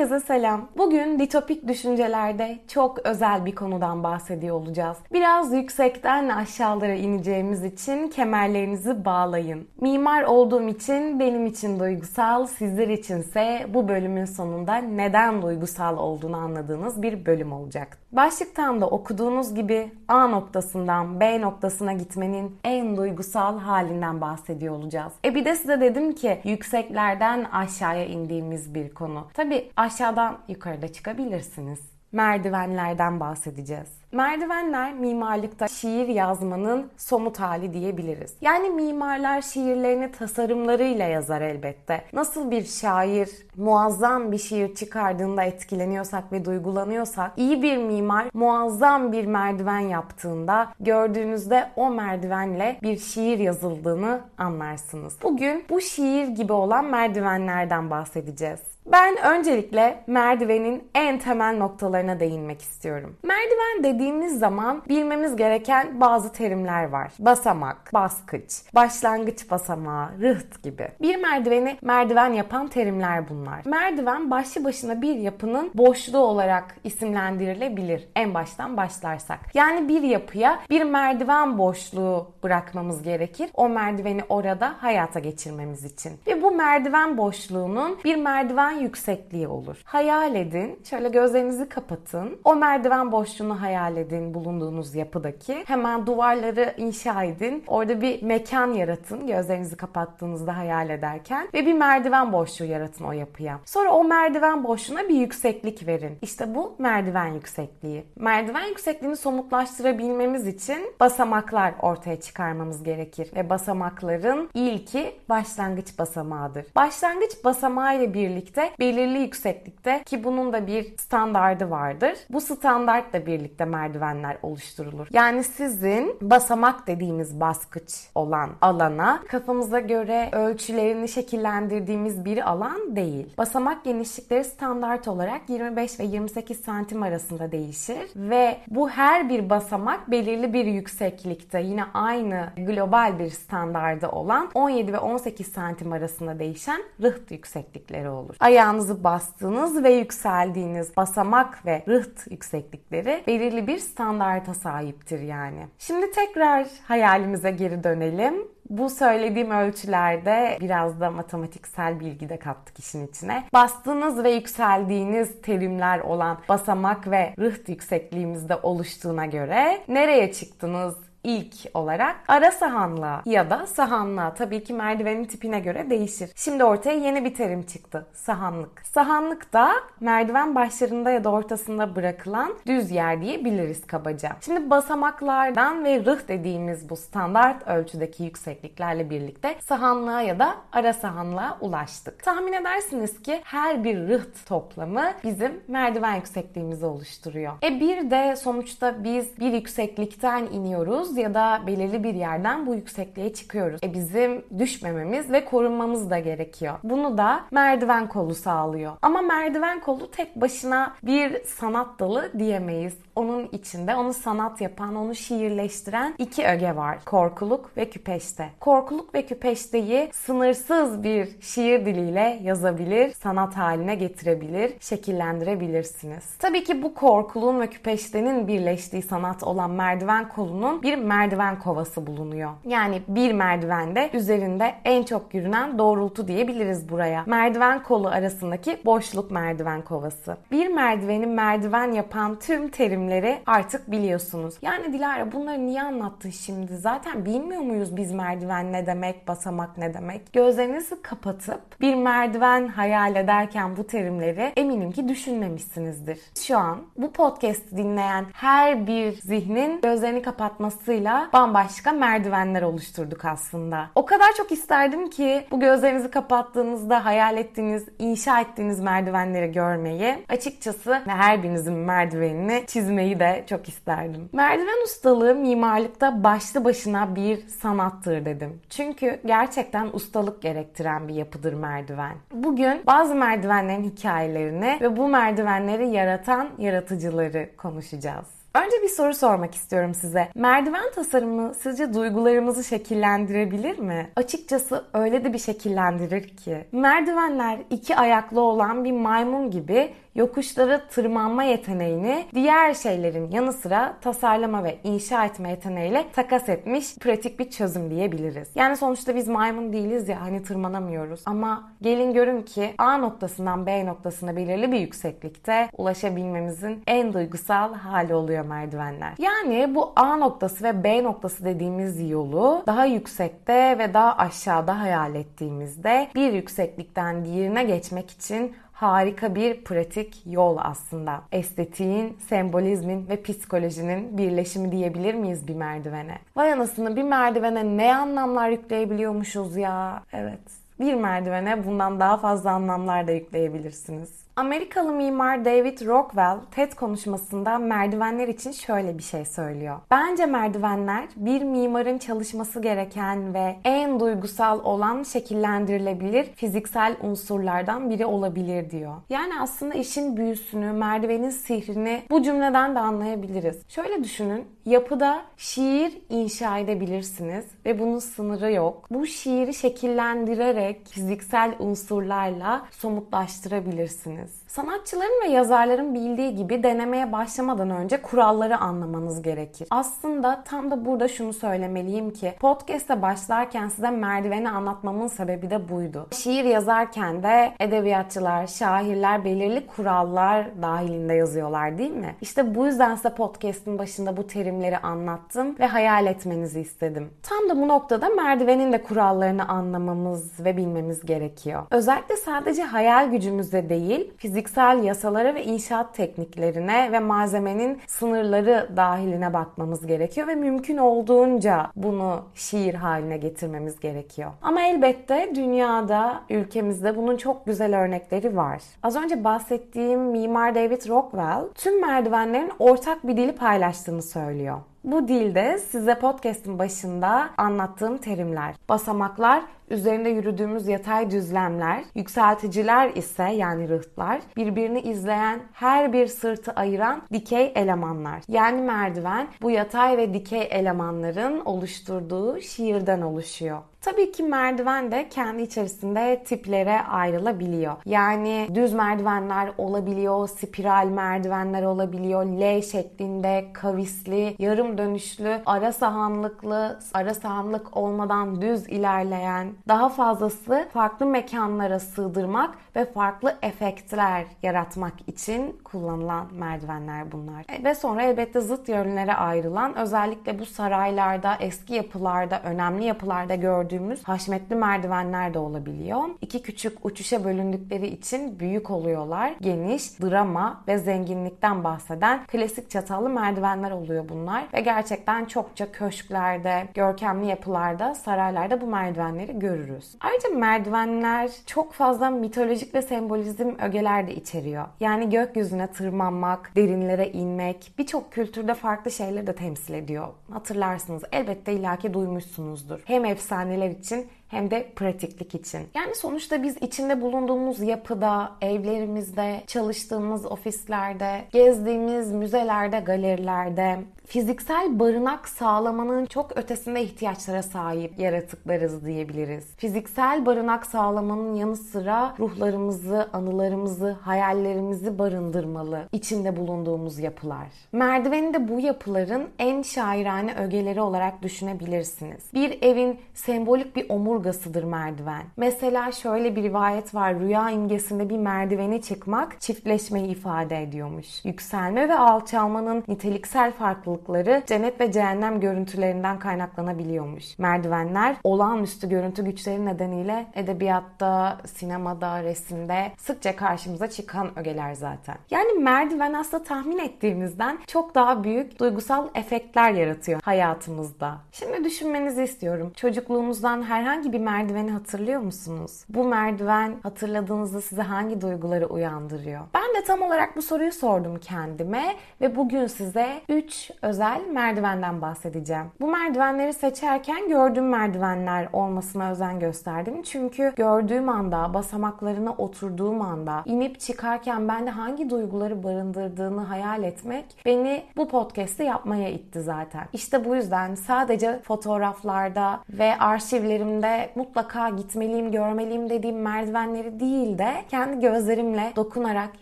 Herkese selam. Bugün ditopik düşüncelerde çok özel bir konudan bahsediyor olacağız. Biraz yüksekten aşağılara ineceğimiz için kemerlerinizi bağlayın. Mimar olduğum için benim için duygusal, sizler içinse bu bölümün sonunda neden duygusal olduğunu anladığınız bir bölüm olacak. Başlıktan da okuduğunuz gibi A noktasından B noktasına gitmenin en duygusal halinden bahsediyor olacağız. E bir de size dedim ki yükseklerden aşağıya indiğimiz bir konu. Tabi aşağıdan yukarıda çıkabilirsiniz. Merdivenlerden bahsedeceğiz. Merdivenler mimarlıkta şiir yazmanın somut hali diyebiliriz. Yani mimarlar şiirlerini tasarımlarıyla yazar elbette. Nasıl bir şair muazzam bir şiir çıkardığında etkileniyorsak ve duygulanıyorsak, iyi bir mimar muazzam bir merdiven yaptığında gördüğünüzde o merdivenle bir şiir yazıldığını anlarsınız. Bugün bu şiir gibi olan merdivenlerden bahsedeceğiz. Ben öncelikle merdivenin en temel noktalarına değinmek istiyorum. Merdiven dediğimiz zaman bilmemiz gereken bazı terimler var. Basamak, baskıç, başlangıç basamağı, rıht gibi. Bir merdiveni merdiven yapan terimler bunlar. Merdiven başlı başına bir yapının boşluğu olarak isimlendirilebilir en baştan başlarsak. Yani bir yapıya bir merdiven boşluğu bırakmamız gerekir. O merdiveni orada hayata geçirmemiz için. Ve bu merdiven boşluğunun bir merdiven yüksekliği olur. Hayal edin. Şöyle gözlerinizi kapatın. O merdiven boşluğunu hayal edin bulunduğunuz yapıdaki. Hemen duvarları inşa edin. Orada bir mekan yaratın. Gözlerinizi kapattığınızda hayal ederken. Ve bir merdiven boşluğu yaratın o yapıya. Sonra o merdiven boşluğuna bir yükseklik verin. İşte bu merdiven yüksekliği. Merdiven yüksekliğini somutlaştırabilmemiz için basamaklar ortaya çıkarmamız gerekir. Ve basamakların ilki başlangıç basamağıdır. Başlangıç basamağı ile birlikte belirli yükseklikte ki bunun da bir standardı vardır. Bu standartla birlikte merdivenler oluşturulur. Yani sizin basamak dediğimiz baskıç olan alana kafamıza göre ölçülerini şekillendirdiğimiz bir alan değil. Basamak genişlikleri standart olarak 25 ve 28 santim arasında değişir ve bu her bir basamak belirli bir yükseklikte yine aynı global bir standardı olan 17 ve 18 santim arasında değişen rıht yükseklikleri olur. Ayağınızı bastığınız ve yükseldiğiniz basamak ve rıht yükseklikleri belirli bir standarta sahiptir yani. Şimdi tekrar hayalimize geri dönelim. Bu söylediğim ölçülerde biraz da matematiksel bilgi de kattık işin içine. Bastığınız ve yükseldiğiniz terimler olan basamak ve rıht yüksekliğimizde oluştuğuna göre nereye çıktınız? İlk olarak ara sahanlığa ya da sahanlığa tabii ki merdivenin tipine göre değişir. Şimdi ortaya yeni bir terim çıktı. Sahanlık. Sahanlık da merdiven başlarında ya da ortasında bırakılan düz yer diyebiliriz kabaca. Şimdi basamaklardan ve rıh dediğimiz bu standart ölçüdeki yüksekliklerle birlikte sahanlığa ya da ara sahanlığa ulaştık. Tahmin edersiniz ki her bir rıht toplamı bizim merdiven yüksekliğimizi oluşturuyor. E bir de sonuçta biz bir yükseklikten iniyoruz ya da belirli bir yerden bu yüksekliğe çıkıyoruz. E bizim düşmememiz ve korunmamız da gerekiyor. Bunu da merdiven kolu sağlıyor. Ama merdiven kolu tek başına bir sanat dalı diyemeyiz. Onun içinde onu sanat yapan, onu şiirleştiren iki öge var. Korkuluk ve küpeşte. Korkuluk ve küpeşteyi sınırsız bir şiir diliyle yazabilir, sanat haline getirebilir, şekillendirebilirsiniz. Tabii ki bu korkuluğun ve küpeştenin birleştiği sanat olan merdiven kolunun bir merdiven kovası bulunuyor. Yani bir merdivende üzerinde en çok yürünen doğrultu diyebiliriz buraya. Merdiven kolu arasındaki boşluk merdiven kovası. Bir merdiveni merdiven yapan tüm terimleri artık biliyorsunuz. Yani Dilara bunları niye anlattın şimdi? Zaten bilmiyor muyuz biz merdiven ne demek, basamak ne demek? Gözlerinizi kapatıp bir merdiven hayal ederken bu terimleri eminim ki düşünmemişsinizdir. Şu an bu podcast dinleyen her bir zihnin gözlerini kapatması dolayısıyla bambaşka merdivenler oluşturduk aslında. O kadar çok isterdim ki bu gözlerinizi kapattığınızda hayal ettiğiniz, inşa ettiğiniz merdivenleri görmeyi, açıkçası her birinizin merdivenini çizmeyi de çok isterdim. Merdiven ustalığı mimarlıkta başlı başına bir sanattır dedim. Çünkü gerçekten ustalık gerektiren bir yapıdır merdiven. Bugün bazı merdivenlerin hikayelerini ve bu merdivenleri yaratan yaratıcıları konuşacağız. Önce bir soru sormak istiyorum size. Merdiven tasarımı sizce duygularımızı şekillendirebilir mi? Açıkçası öyle de bir şekillendirir ki. Merdivenler iki ayaklı olan bir maymun gibi yokuşları tırmanma yeteneğini diğer şeylerin yanı sıra tasarlama ve inşa etme yeteneğiyle takas etmiş pratik bir çözüm diyebiliriz. Yani sonuçta biz maymun değiliz ya hani tırmanamıyoruz. Ama gelin görün ki A noktasından B noktasına belirli bir yükseklikte ulaşabilmemizin en duygusal hali oluyor merdivenler. Yani bu A noktası ve B noktası dediğimiz yolu daha yüksekte ve daha aşağıda hayal ettiğimizde bir yükseklikten diğerine geçmek için harika bir pratik yol aslında. Estetiğin, sembolizmin ve psikolojinin birleşimi diyebilir miyiz bir merdivene? Vay anasını bir merdivene ne anlamlar yükleyebiliyormuşuz ya. Evet. Bir merdivene bundan daha fazla anlamlar da yükleyebilirsiniz. Amerikalı mimar David Rockwell TED konuşmasında merdivenler için şöyle bir şey söylüyor. Bence merdivenler bir mimarın çalışması gereken ve en duygusal olan şekillendirilebilir fiziksel unsurlardan biri olabilir diyor. Yani aslında işin büyüsünü, merdivenin sihrini bu cümleden de anlayabiliriz. Şöyle düşünün, yapıda şiir inşa edebilirsiniz ve bunun sınırı yok. Bu şiiri şekillendirerek fiziksel unsurlarla somutlaştırabilirsiniz. Sanatçıların ve yazarların bildiği gibi denemeye başlamadan önce kuralları anlamanız gerekir. Aslında tam da burada şunu söylemeliyim ki podcast'e başlarken size merdiveni anlatmamın sebebi de buydu. Şiir yazarken de edebiyatçılar, şairler belirli kurallar dahilinde yazıyorlar değil mi? İşte bu yüzden size podcast'in başında bu terimleri anlattım ve hayal etmenizi istedim. Tam da bu noktada merdivenin de kurallarını anlamamız ve bilmemiz gerekiyor. Özellikle sadece hayal gücümüzde değil, fiziksel yasalara ve inşaat tekniklerine ve malzemenin sınırları dahiline bakmamız gerekiyor ve mümkün olduğunca bunu şiir haline getirmemiz gerekiyor. Ama elbette dünyada, ülkemizde bunun çok güzel örnekleri var. Az önce bahsettiğim mimar David Rockwell tüm merdivenlerin ortak bir dili paylaştığını söylüyor. Bu dilde size podcast'in başında anlattığım terimler. Basamaklar, üzerinde yürüdüğümüz yatay düzlemler, yükselticiler ise yani rıhtlar, birbirini izleyen her bir sırtı ayıran dikey elemanlar. Yani merdiven bu yatay ve dikey elemanların oluşturduğu şiirden oluşuyor. Tabii ki merdiven de kendi içerisinde tiplere ayrılabiliyor. Yani düz merdivenler olabiliyor, spiral merdivenler olabiliyor, L şeklinde kavisli, yarım dönüşlü, ara sahanlıklı, ara sahanlık olmadan düz ilerleyen, daha fazlası farklı mekanlara sığdırmak ve farklı efektler yaratmak için kullanılan merdivenler bunlar. E, ve sonra elbette zıt yönlere ayrılan özellikle bu saraylarda, eski yapılarda, önemli yapılarda gördüğümüz haşmetli merdivenler de olabiliyor. İki küçük uçuşa bölündükleri için büyük oluyorlar. Geniş, drama ve zenginlikten bahseden klasik çatallı merdivenler oluyor bunlar. Ve gerçekten çokça köşklerde, görkemli yapılarda, saraylarda bu merdivenleri görürüz. Ayrıca merdivenler çok fazla mitolojik ve sembolizm ögeler de içeriyor. Yani gökyüzüne tırmanmak, derinlere inmek, birçok kültürde farklı şeyleri de temsil ediyor. Hatırlarsınız elbette ilaki duymuşsunuzdur. Hem efsaneler için hem de pratiklik için. Yani sonuçta biz içinde bulunduğumuz yapıda, evlerimizde, çalıştığımız ofislerde, gezdiğimiz müzelerde, galerilerde fiziksel barınak sağlamanın çok ötesinde ihtiyaçlara sahip yaratıklarız diyebiliriz. Fiziksel barınak sağlamanın yanı sıra ruhlarımızı, anılarımızı, hayallerimizi barındırmalı içinde bulunduğumuz yapılar. Merdiveni de bu yapıların en şairane ögeleri olarak düşünebilirsiniz. Bir evin sembolik bir omurgası omurgasıdır merdiven. Mesela şöyle bir rivayet var. Rüya imgesinde bir merdivene çıkmak çiftleşmeyi ifade ediyormuş. Yükselme ve alçalmanın niteliksel farklılıkları cennet ve cehennem görüntülerinden kaynaklanabiliyormuş. Merdivenler olağanüstü görüntü güçleri nedeniyle edebiyatta, sinemada, resimde sıkça karşımıza çıkan ögeler zaten. Yani merdiven aslında tahmin ettiğimizden çok daha büyük duygusal efektler yaratıyor hayatımızda. Şimdi düşünmenizi istiyorum. Çocukluğunuzdan herhangi bir merdiveni hatırlıyor musunuz? Bu merdiven hatırladığınızda size hangi duyguları uyandırıyor? Ben de tam olarak bu soruyu sordum kendime ve bugün size 3 özel merdivenden bahsedeceğim. Bu merdivenleri seçerken gördüğüm merdivenler olmasına özen gösterdim. Çünkü gördüğüm anda, basamaklarına oturduğum anda, inip çıkarken bende hangi duyguları barındırdığını hayal etmek beni bu podcast'i yapmaya itti zaten. İşte bu yüzden sadece fotoğraflarda ve arşivlerimde mutlaka gitmeliyim, görmeliyim dediğim merdivenleri değil de kendi gözlerimle dokunarak,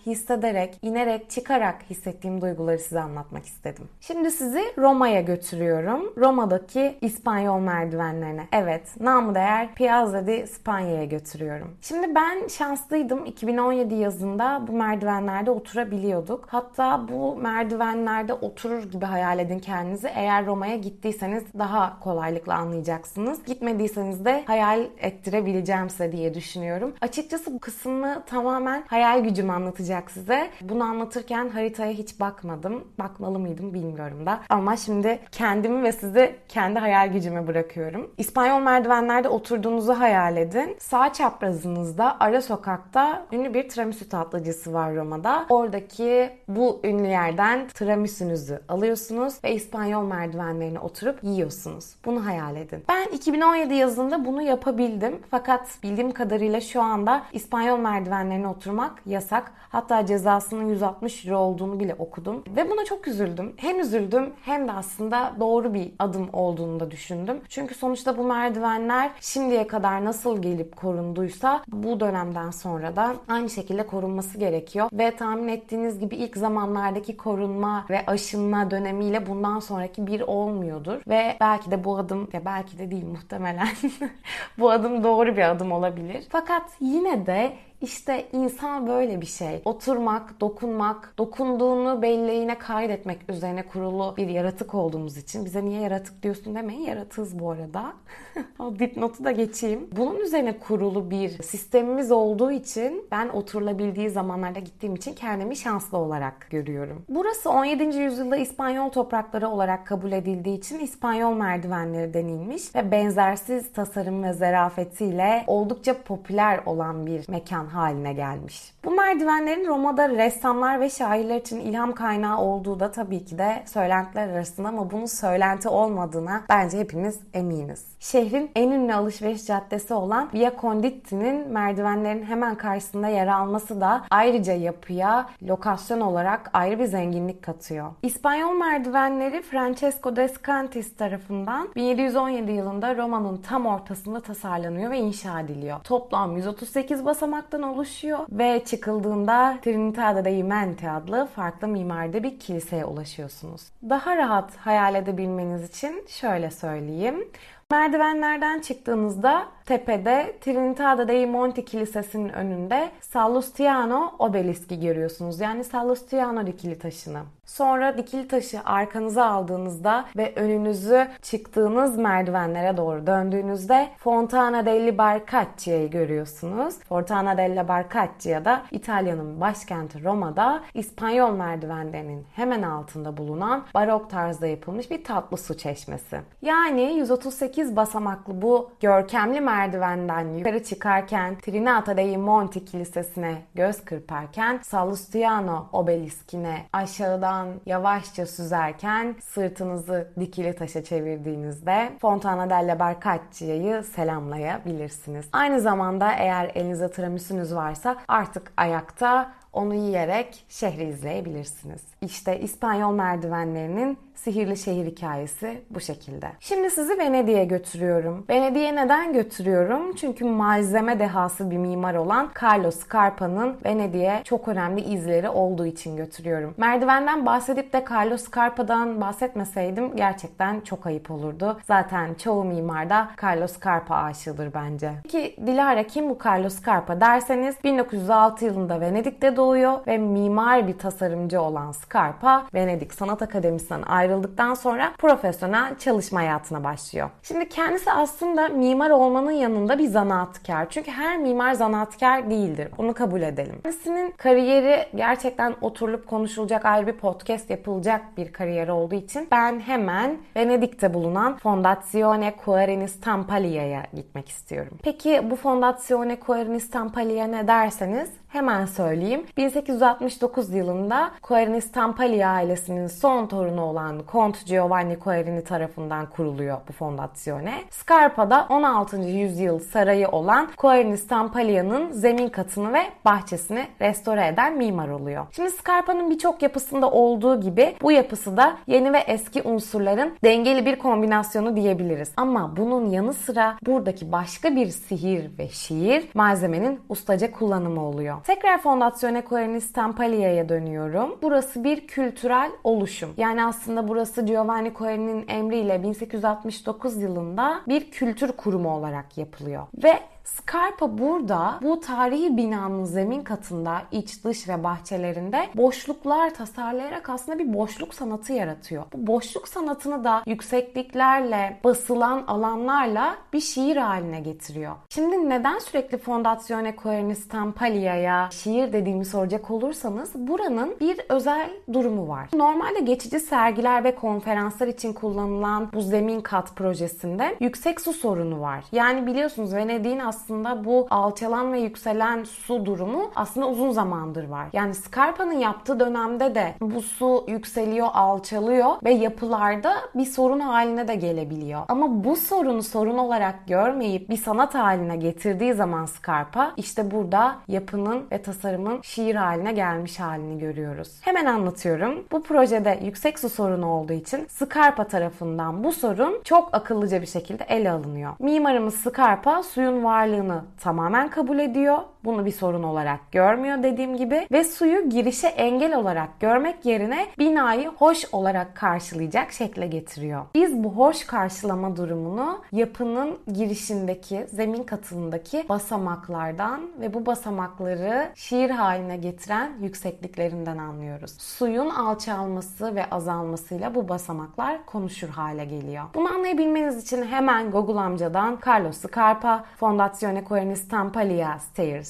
hissederek, inerek, çıkarak hissettiğim duyguları size anlatmak istedim. Şimdi sizi Roma'ya götürüyorum. Roma'daki İspanyol merdivenlerine. Evet, namı değer Piazza di Spanya'ya götürüyorum. Şimdi ben şanslıydım. 2017 yazında bu merdivenlerde oturabiliyorduk. Hatta bu merdivenlerde oturur gibi hayal edin kendinizi. Eğer Roma'ya gittiyseniz daha kolaylıkla anlayacaksınız. Gitmediyseniz de hayal ettirebileceğim diye düşünüyorum. Açıkçası bu kısmını tamamen hayal gücüm anlatacak size. Bunu anlatırken haritaya hiç bakmadım. Bakmalı mıydım bilmiyorum da. Ama şimdi kendimi ve sizi kendi hayal gücüme bırakıyorum. İspanyol merdivenlerde oturduğunuzu hayal edin. Sağ çaprazınızda ara sokakta ünlü bir tiramisu tatlıcısı var Roma'da. Oradaki bu ünlü yerden tiramisu'nuzu alıyorsunuz ve İspanyol merdivenlerine oturup yiyorsunuz. Bunu hayal edin. Ben 2017 yazında bunu yapabildim. Fakat bildiğim kadarıyla şu anda İspanyol merdivenlerine oturmak yasak. Hatta cezasının 160 euro olduğunu bile okudum. Ve buna çok üzüldüm. Hem üzüldüm hem de aslında doğru bir adım olduğunu da düşündüm. Çünkü sonuçta bu merdivenler şimdiye kadar nasıl gelip korunduysa bu dönemden sonra da aynı şekilde korunması gerekiyor. Ve tahmin ettiğiniz gibi ilk zamanlardaki korunma ve aşınma dönemiyle bundan sonraki bir olmuyordur. Ve belki de bu adım ya belki de değil muhtemelen bu adım doğru bir adım olabilir. Fakat yine de işte insan böyle bir şey. Oturmak, dokunmak, dokunduğunu belleğine kaydetmek üzerine kurulu bir yaratık olduğumuz için. Bize niye yaratık diyorsun demeyin. Yaratığız bu arada. o dipnotu da geçeyim. Bunun üzerine kurulu bir sistemimiz olduğu için ben oturulabildiği zamanlarda gittiğim için kendimi şanslı olarak görüyorum. Burası 17. yüzyılda İspanyol toprakları olarak kabul edildiği için İspanyol merdivenleri denilmiş ve benzersiz tasarım ve zarafetiyle oldukça popüler olan bir mekan haline gelmiş. Bu merdivenlerin Roma'da ressamlar ve şairler için ilham kaynağı olduğu da tabii ki de söylentiler arasında ama bunun söylenti olmadığına bence hepimiz eminiz. Şehrin en ünlü alışveriş caddesi olan Via Conditti'nin merdivenlerin hemen karşısında yer alması da ayrıca yapıya lokasyon olarak ayrı bir zenginlik katıyor. İspanyol merdivenleri Francesco Descantis tarafından 1717 yılında Roma'nın tam ortasında tasarlanıyor ve inşa ediliyor. Toplam 138 basamaktan oluşuyor ve çıkıldığında Trinità dei Monti adlı farklı mimaride bir kiliseye ulaşıyorsunuz. Daha rahat hayal edebilmeniz için şöyle söyleyeyim. Merdivenlerden çıktığınızda tepede Trinità dei Monti Kilisesi'nin önünde Sallustiano obeliski görüyorsunuz. Yani Sallustiano dikili taşını. Sonra dikili taşı arkanıza aldığınızda ve önünüzü çıktığınız merdivenlere doğru döndüğünüzde Fontana delle Barcaccia'yı görüyorsunuz. Fontana delle Barcaccia da İtalya'nın başkenti Roma'da İspanyol merdivenlerinin hemen altında bulunan barok tarzda yapılmış bir tatlı su çeşmesi. Yani 138 basamaklı bu görkemli merdivenden yukarı çıkarken Trinata dei Monti Kilisesi'ne göz kırparken Sallustiano obeliskine aşağıdan yavaşça süzerken sırtınızı dikili taşa çevirdiğinizde Fontana delle Barcaccia'yı selamlayabilirsiniz. Aynı zamanda eğer elinizde tiramisu'nuz varsa artık ayakta onu yiyerek şehri izleyebilirsiniz. İşte İspanyol merdivenlerinin sihirli şehir hikayesi bu şekilde. Şimdi sizi Venedik'e götürüyorum. Venedik'e neden götürüyorum? Çünkü malzeme dehası bir mimar olan Carlo Scarpa'nın Venedik'e çok önemli izleri olduğu için götürüyorum. Merdivenden bahsedip de Carlo Scarpa'dan bahsetmeseydim gerçekten çok ayıp olurdu. Zaten çoğu mimar da Carlo Scarpa aşığıdır bence. Peki Dilara kim bu Carlo Scarpa derseniz 1906 yılında Venedik'te doğuyor ve mimar bir tasarımcı olan Scarpa Venedik Sanat Akademisi'nden ayrıldıktan sonra profesyonel çalışma hayatına başlıyor. Şimdi kendisi aslında mimar olmanın yanında bir zanaatkar. Çünkü her mimar zanaatkar değildir. Bunu kabul edelim. Kendisinin kariyeri gerçekten oturulup konuşulacak ayrı bir podcast yapılacak bir kariyer olduğu için ben hemen Venedik'te bulunan Fondazione Quarini Stampaglia'ya gitmek istiyorum. Peki bu Fondazione Quarini Stampaglia ne derseniz Hemen söyleyeyim. 1869 yılında Quarini Stampaglia ailesinin son torunu olan Kont Giovanni Quarini tarafından kuruluyor bu fondasyone. Scarpa'da 16. yüzyıl sarayı olan Quarini Stampaglia'nın zemin katını ve bahçesini restore eden mimar oluyor. Şimdi Scarpa'nın birçok yapısında olduğu gibi bu yapısı da yeni ve eski unsurların dengeli bir kombinasyonu diyebiliriz. Ama bunun yanı sıra buradaki başka bir sihir ve şiir malzemenin ustaca kullanımı oluyor. Tekrar Fondazione Coerni Stampaglia'ya dönüyorum. Burası bir kültürel oluşum. Yani aslında burası Giovanni Coerni'nin emriyle 1869 yılında bir kültür kurumu olarak yapılıyor. Ve Scarpa burada bu tarihi binanın zemin katında iç dış ve bahçelerinde boşluklar tasarlayarak aslında bir boşluk sanatı yaratıyor. Bu boşluk sanatını da yüksekliklerle, basılan alanlarla bir şiir haline getiriyor. Şimdi neden sürekli Fondazione Coerni Stampaglia'ya şiir dediğimi soracak olursanız buranın bir özel durumu var. Normalde geçici sergiler ve konferanslar için kullanılan bu zemin kat projesinde yüksek su sorunu var. Yani biliyorsunuz Venedik'in aslında aslında bu alçalan ve yükselen su durumu aslında uzun zamandır var. Yani Scarpa'nın yaptığı dönemde de bu su yükseliyor, alçalıyor ve yapılarda bir sorun haline de gelebiliyor. Ama bu sorunu sorun olarak görmeyip bir sanat haline getirdiği zaman Scarpa işte burada yapının ve tasarımın şiir haline gelmiş halini görüyoruz. Hemen anlatıyorum. Bu projede yüksek su sorunu olduğu için Scarpa tarafından bu sorun çok akıllıca bir şekilde ele alınıyor. Mimarımız Scarpa suyun varlığı varlığını tamamen kabul ediyor. Bunu bir sorun olarak görmüyor dediğim gibi ve suyu girişe engel olarak görmek yerine binayı hoş olarak karşılayacak şekle getiriyor. Biz bu hoş karşılama durumunu yapının girişindeki, zemin katındaki basamaklardan ve bu basamakları şiir haline getiren yüksekliklerinden anlıyoruz. Suyun alçalması ve azalmasıyla bu basamaklar konuşur hale geliyor. Bunu anlayabilmeniz için hemen Google amcadan Carlos Scarpa Fondazione Fondazione Coerni Stampaglia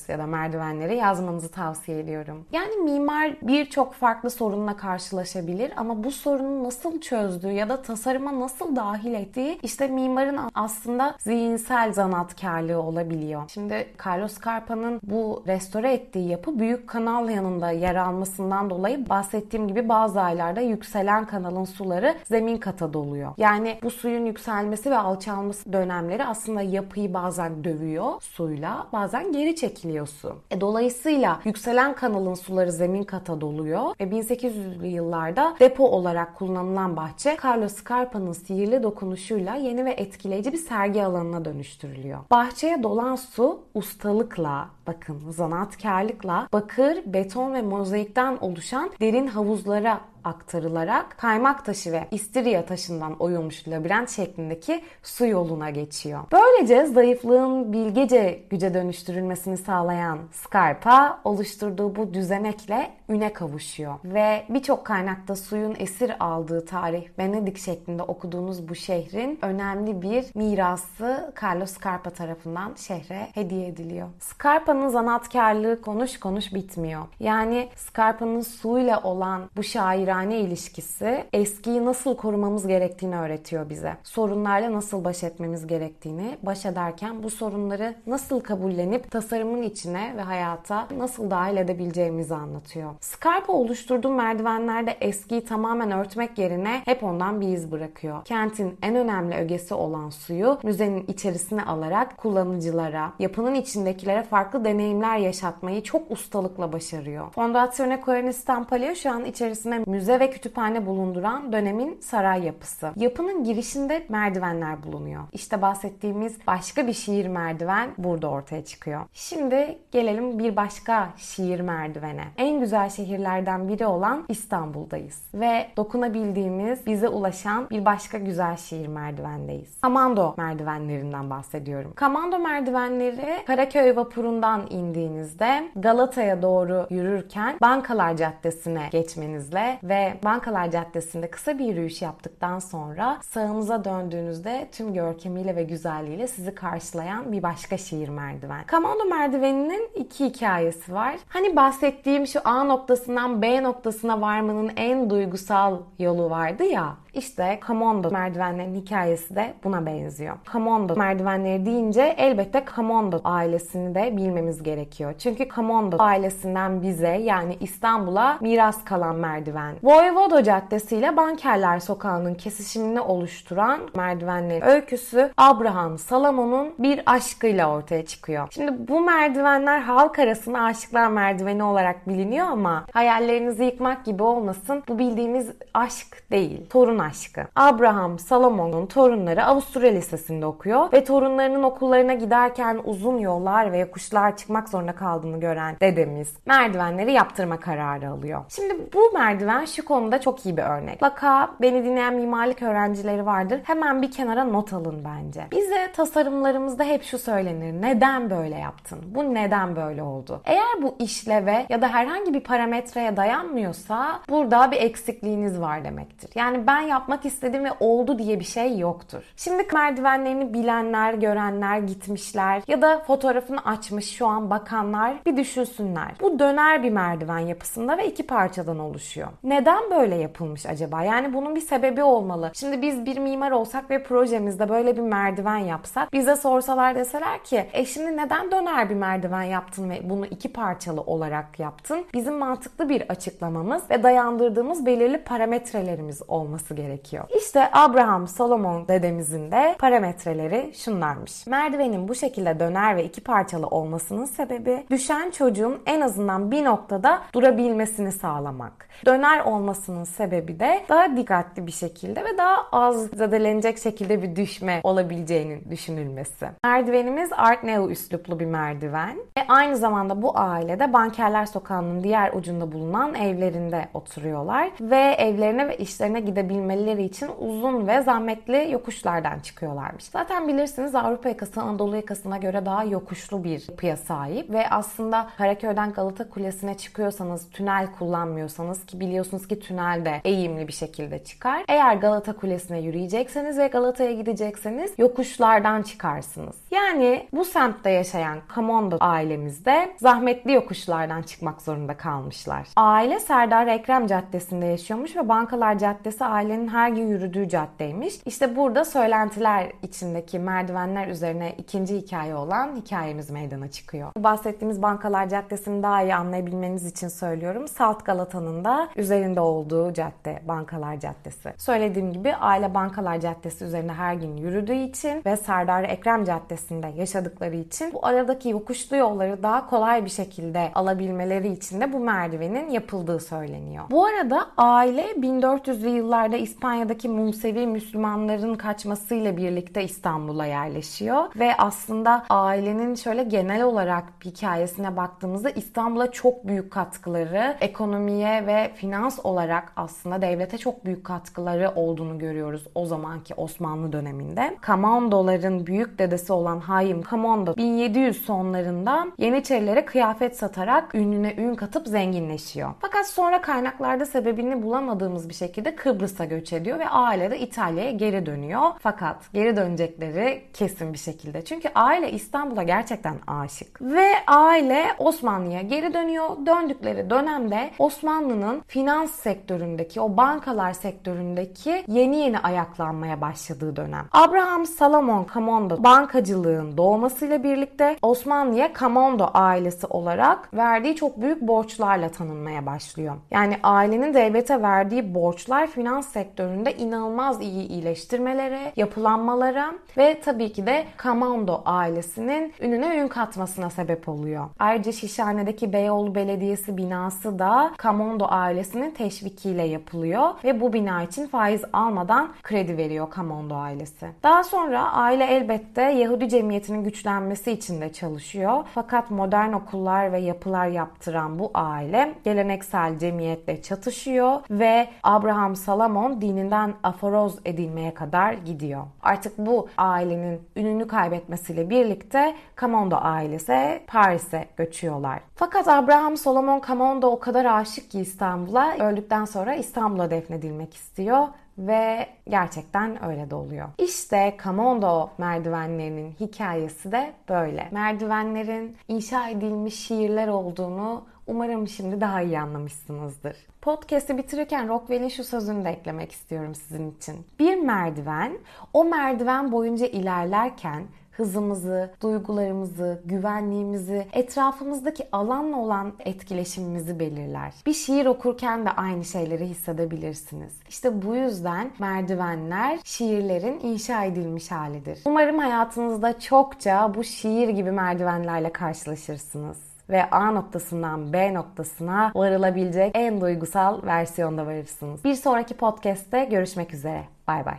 Ya da merdivenleri yazmanızı tavsiye ediyorum. Yani mimar birçok farklı sorunla karşılaşabilir ama bu sorunu nasıl çözdüğü ya da tasarıma nasıl dahil ettiği işte mimarın aslında zihinsel zanatkarlığı olabiliyor. Şimdi Carlos Scarpa'nın bu restore ettiği yapı büyük kanal yanında yer almasından dolayı bahsettiğim gibi bazı aylarda yükselen kanalın suları zemin kata doluyor. Yani bu suyun yükselmesi ve alçalması dönemleri aslında yapıyı bazen dövüyor suyla bazen geri çekiliyor su. E, dolayısıyla yükselen kanalın suları zemin kata doluyor ve 1800'lü yıllarda depo olarak kullanılan bahçe Carlos Scarpa'nın sihirli dokunuşuyla yeni ve etkileyici bir sergi alanına dönüştürülüyor. Bahçeye dolan su ustalıkla, bakın zanaatkarlıkla bakır, beton ve mozaikten oluşan derin havuzlara aktarılarak kaymak taşı ve istiridye taşından oyulmuş labirent şeklindeki su yoluna geçiyor. Böylece zayıflığın bilgece güce dönüştürülmesini sağlayan Scarpa oluşturduğu bu düzenekle üne kavuşuyor. Ve birçok kaynakta suyun esir aldığı tarih Venedik şeklinde okuduğunuz bu şehrin önemli bir mirası Carlos Scarpa tarafından şehre hediye ediliyor. Scarpa'nın zanaatkarlığı konuş konuş bitmiyor. Yani Scarpa'nın suyla olan bu şairan merdane ilişkisi eskiyi nasıl korumamız gerektiğini öğretiyor bize. Sorunlarla nasıl baş etmemiz gerektiğini, baş ederken bu sorunları nasıl kabullenip tasarımın içine ve hayata nasıl dahil edebileceğimizi anlatıyor. Scarpa oluşturduğum merdivenlerde eskiyi tamamen örtmek yerine hep ondan bir iz bırakıyor. Kentin en önemli ögesi olan suyu müzenin içerisine alarak kullanıcılara, yapının içindekilere farklı deneyimler yaşatmayı çok ustalıkla başarıyor. Fondazione Coranis Stampalio şu an içerisinde müze ve kütüphane bulunduran dönemin saray yapısı. Yapının girişinde merdivenler bulunuyor. İşte bahsettiğimiz başka bir şiir merdiven burada ortaya çıkıyor. Şimdi gelelim bir başka şiir merdivene. En güzel şehirlerden biri olan İstanbul'dayız. Ve dokunabildiğimiz, bize ulaşan bir başka güzel şiir merdivendeyiz. Kamando merdivenlerinden bahsediyorum. Kamando merdivenleri Karaköy vapurundan indiğinizde Galata'ya doğru yürürken Bankalar Caddesi'ne geçmenizle ve Bankalar Caddesi'nde kısa bir yürüyüş yaptıktan sonra sağınıza döndüğünüzde tüm görkemiyle ve güzelliğiyle sizi karşılayan bir başka şiir merdiven. Kamando merdiveninin iki hikayesi var. Hani bahsettiğim şu A noktasından B noktasına varmanın en duygusal yolu vardı ya. İşte Kamondo merdivenlerin hikayesi de buna benziyor. Kamondo merdivenleri deyince elbette Kamondo ailesini de bilmemiz gerekiyor. Çünkü Kamondo ailesinden bize yani İstanbul'a miras kalan merdiven. Voyvodo Caddesi ile Bankerler Sokağı'nın kesişimini oluşturan merdivenlerin öyküsü Abraham Salamon'un bir aşkıyla ortaya çıkıyor. Şimdi bu merdivenler halk arasında aşıklar merdiveni olarak biliniyor ama hayallerinizi yıkmak gibi olmasın. Bu bildiğimiz aşk değil. Torun aşkı. Abraham Salomon'un torunları Avusturya Lisesi'nde okuyor ve torunlarının okullarına giderken uzun yollar ve yokuşlar çıkmak zorunda kaldığını gören dedemiz merdivenleri yaptırma kararı alıyor. Şimdi bu merdiven şu konuda çok iyi bir örnek. Mutlaka beni dinleyen mimarlık öğrencileri vardır. Hemen bir kenara not alın bence. Bize tasarımlarımızda hep şu söylenir. Neden böyle yaptın? Bu neden böyle oldu? Eğer bu işleve ya da herhangi bir parametreye dayanmıyorsa burada bir eksikliğiniz var demektir. Yani ben yapmak istedim ve oldu diye bir şey yoktur. Şimdi merdivenlerini bilenler, görenler, gitmişler ya da fotoğrafını açmış şu an bakanlar bir düşünsünler. Bu döner bir merdiven yapısında ve iki parçadan oluşuyor. Neden böyle yapılmış acaba? Yani bunun bir sebebi olmalı. Şimdi biz bir mimar olsak ve projemizde böyle bir merdiven yapsak bize sorsalar deseler ki e şimdi neden döner bir merdiven yaptın ve bunu iki parçalı olarak yaptın? Bizim mantıklı bir açıklamamız ve dayandırdığımız belirli parametrelerimiz olması gerekiyor. İşte Abraham Solomon dedemizin de parametreleri şunlarmış. Merdivenin bu şekilde döner ve iki parçalı olmasının sebebi düşen çocuğun en azından bir noktada durabilmesini sağlamak. Döner olmasının sebebi de daha dikkatli bir şekilde ve daha az zedelenecek şekilde bir düşme olabileceğinin düşünülmesi. Merdivenimiz Art Nouveau üsluplu bir merdiven ve aynı zamanda bu ailede Bankerler Sokağı'nın diğer ucunda bulunan evlerinde oturuyorlar ve evlerine ve işlerine gidebilmeleri için uzun ve zahmetli yokuşlardan çıkıyorlarmış. Zaten bilirsiniz Avrupa yakası Anadolu yakasına göre daha yokuşlu bir yapıya sahip ve aslında Karaköy'den Galata Kulesi'ne çıkıyorsanız tünel kullanmıyorsanız ki biliyorsunuz ki tünel de eğimli bir şekilde çıkar. Eğer Galata Kulesi'ne yürüyecekseniz ve Galata'ya gidecekseniz yokuşlardan çıkarsınız. Yani bu semtte yaşayan Kamondo ailemizde zahmetli yokuşlardan çıkmak zorunda kalmışlar. Aile Serdar Ekrem Caddesi'nde yaşıyormuş ve Bankalar Caddesi ailenin her gün yürüdüğü caddeymiş. İşte burada söylentiler içindeki merdivenler üzerine ikinci hikaye olan hikayemiz meydana çıkıyor. Bu bahsettiğimiz Bankalar Caddesi'ni daha iyi anlayabilmeniz için söylüyorum. Salt Galata'nın da üzerinde olduğu cadde Bankalar Caddesi. Söylediğim gibi aile Bankalar Caddesi üzerinde her gün yürüdüğü için ve Serdar Ekrem Caddesi'nde yaşadıkları için bu aradaki yokuşlu yolları daha kolay bir şekilde alabilmeleri için de bu merdivenin yapıldığı söyleniyor. Bu arada aile 1400'lü yıllarda İspanya'daki Musevi Müslümanların kaçmasıyla birlikte İstanbul'a yerleşiyor ve aslında ailenin şöyle genel olarak hikayesine baktığımızda İstanbul'a çok büyük katkıları, ekonomiye ve finans olarak aslında devlete çok büyük katkıları olduğunu görüyoruz o zamanki Osmanlı döneminde. Kamandoların büyük dedesi olan Hayim Kamondo 1700 sonlarında Yeniçerilere kıyafet satarak ününe ün katıp zenginleşiyor. Fakat sonra kaynaklarda sebebini bulamadığımız bir şekilde Kıbrıs'a göç ediyor ve aile de İtalya'ya geri dönüyor. Fakat geri dönecekleri kesin bir şekilde. Çünkü aile İstanbul'a gerçekten aşık. Ve aile Osmanlı'ya geri dönüyor. Döndükleri dönemde Osmanlı'nın finans sektöründeki, o bankalar sektöründeki yeni yeni ayaklanmaya başladığı dönem. Abraham Salomon Camondo bankacılığın doğmasıyla birlikte Osmanlı'ya Camondo ailesi olarak verdiği çok büyük borçlarla tanınmaya başlıyor. Yani ailenin devlete verdiği borçlar finans sektöründe inanılmaz iyi iyileştirmelere, yapılanmalara ve tabii ki de Camondo ailesinin ününe ün katmasına sebep oluyor. Ayrıca Şişhane'deki Beyoğlu Belediyesi binası da Camondo ailesinin teşvikiyle yapılıyor ve bu bina için faiz almadan kredi veriyor Camondo ailesi. Daha sonra aile elbette Yahudi cemiyetinin güçlenmesi için de çalışıyor. Fakat modern okullar ve yapılar yaptıran bu aile geleneksel cemiyetle çatışıyor ve Abraham Salomon dininden aforoz edilmeye kadar gidiyor. Artık bu ailenin ününü kaybetmesiyle birlikte Camondo ailesi Paris'e göçüyorlar. Fakat Abraham Solomon Camondo o kadar aşık ki İstanbul'a öldükten sonra İstanbul'a defnedilmek istiyor ve gerçekten öyle de oluyor. İşte Camondo merdivenlerinin hikayesi de böyle. Merdivenlerin inşa edilmiş şiirler olduğunu umarım şimdi daha iyi anlamışsınızdır. Podcast'i bitirirken Rockwell'in şu sözünü de eklemek istiyorum sizin için. Bir merdiven o merdiven boyunca ilerlerken hızımızı, duygularımızı, güvenliğimizi, etrafımızdaki alanla olan etkileşimimizi belirler. Bir şiir okurken de aynı şeyleri hissedebilirsiniz. İşte bu yüzden merdivenler şiirlerin inşa edilmiş halidir. Umarım hayatınızda çokça bu şiir gibi merdivenlerle karşılaşırsınız ve A noktasından B noktasına varılabilecek en duygusal versiyonda varırsınız. Bir sonraki podcast'te görüşmek üzere. Bay bay.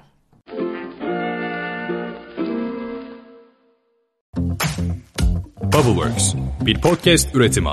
Bubbleworks bir podcast üretimi.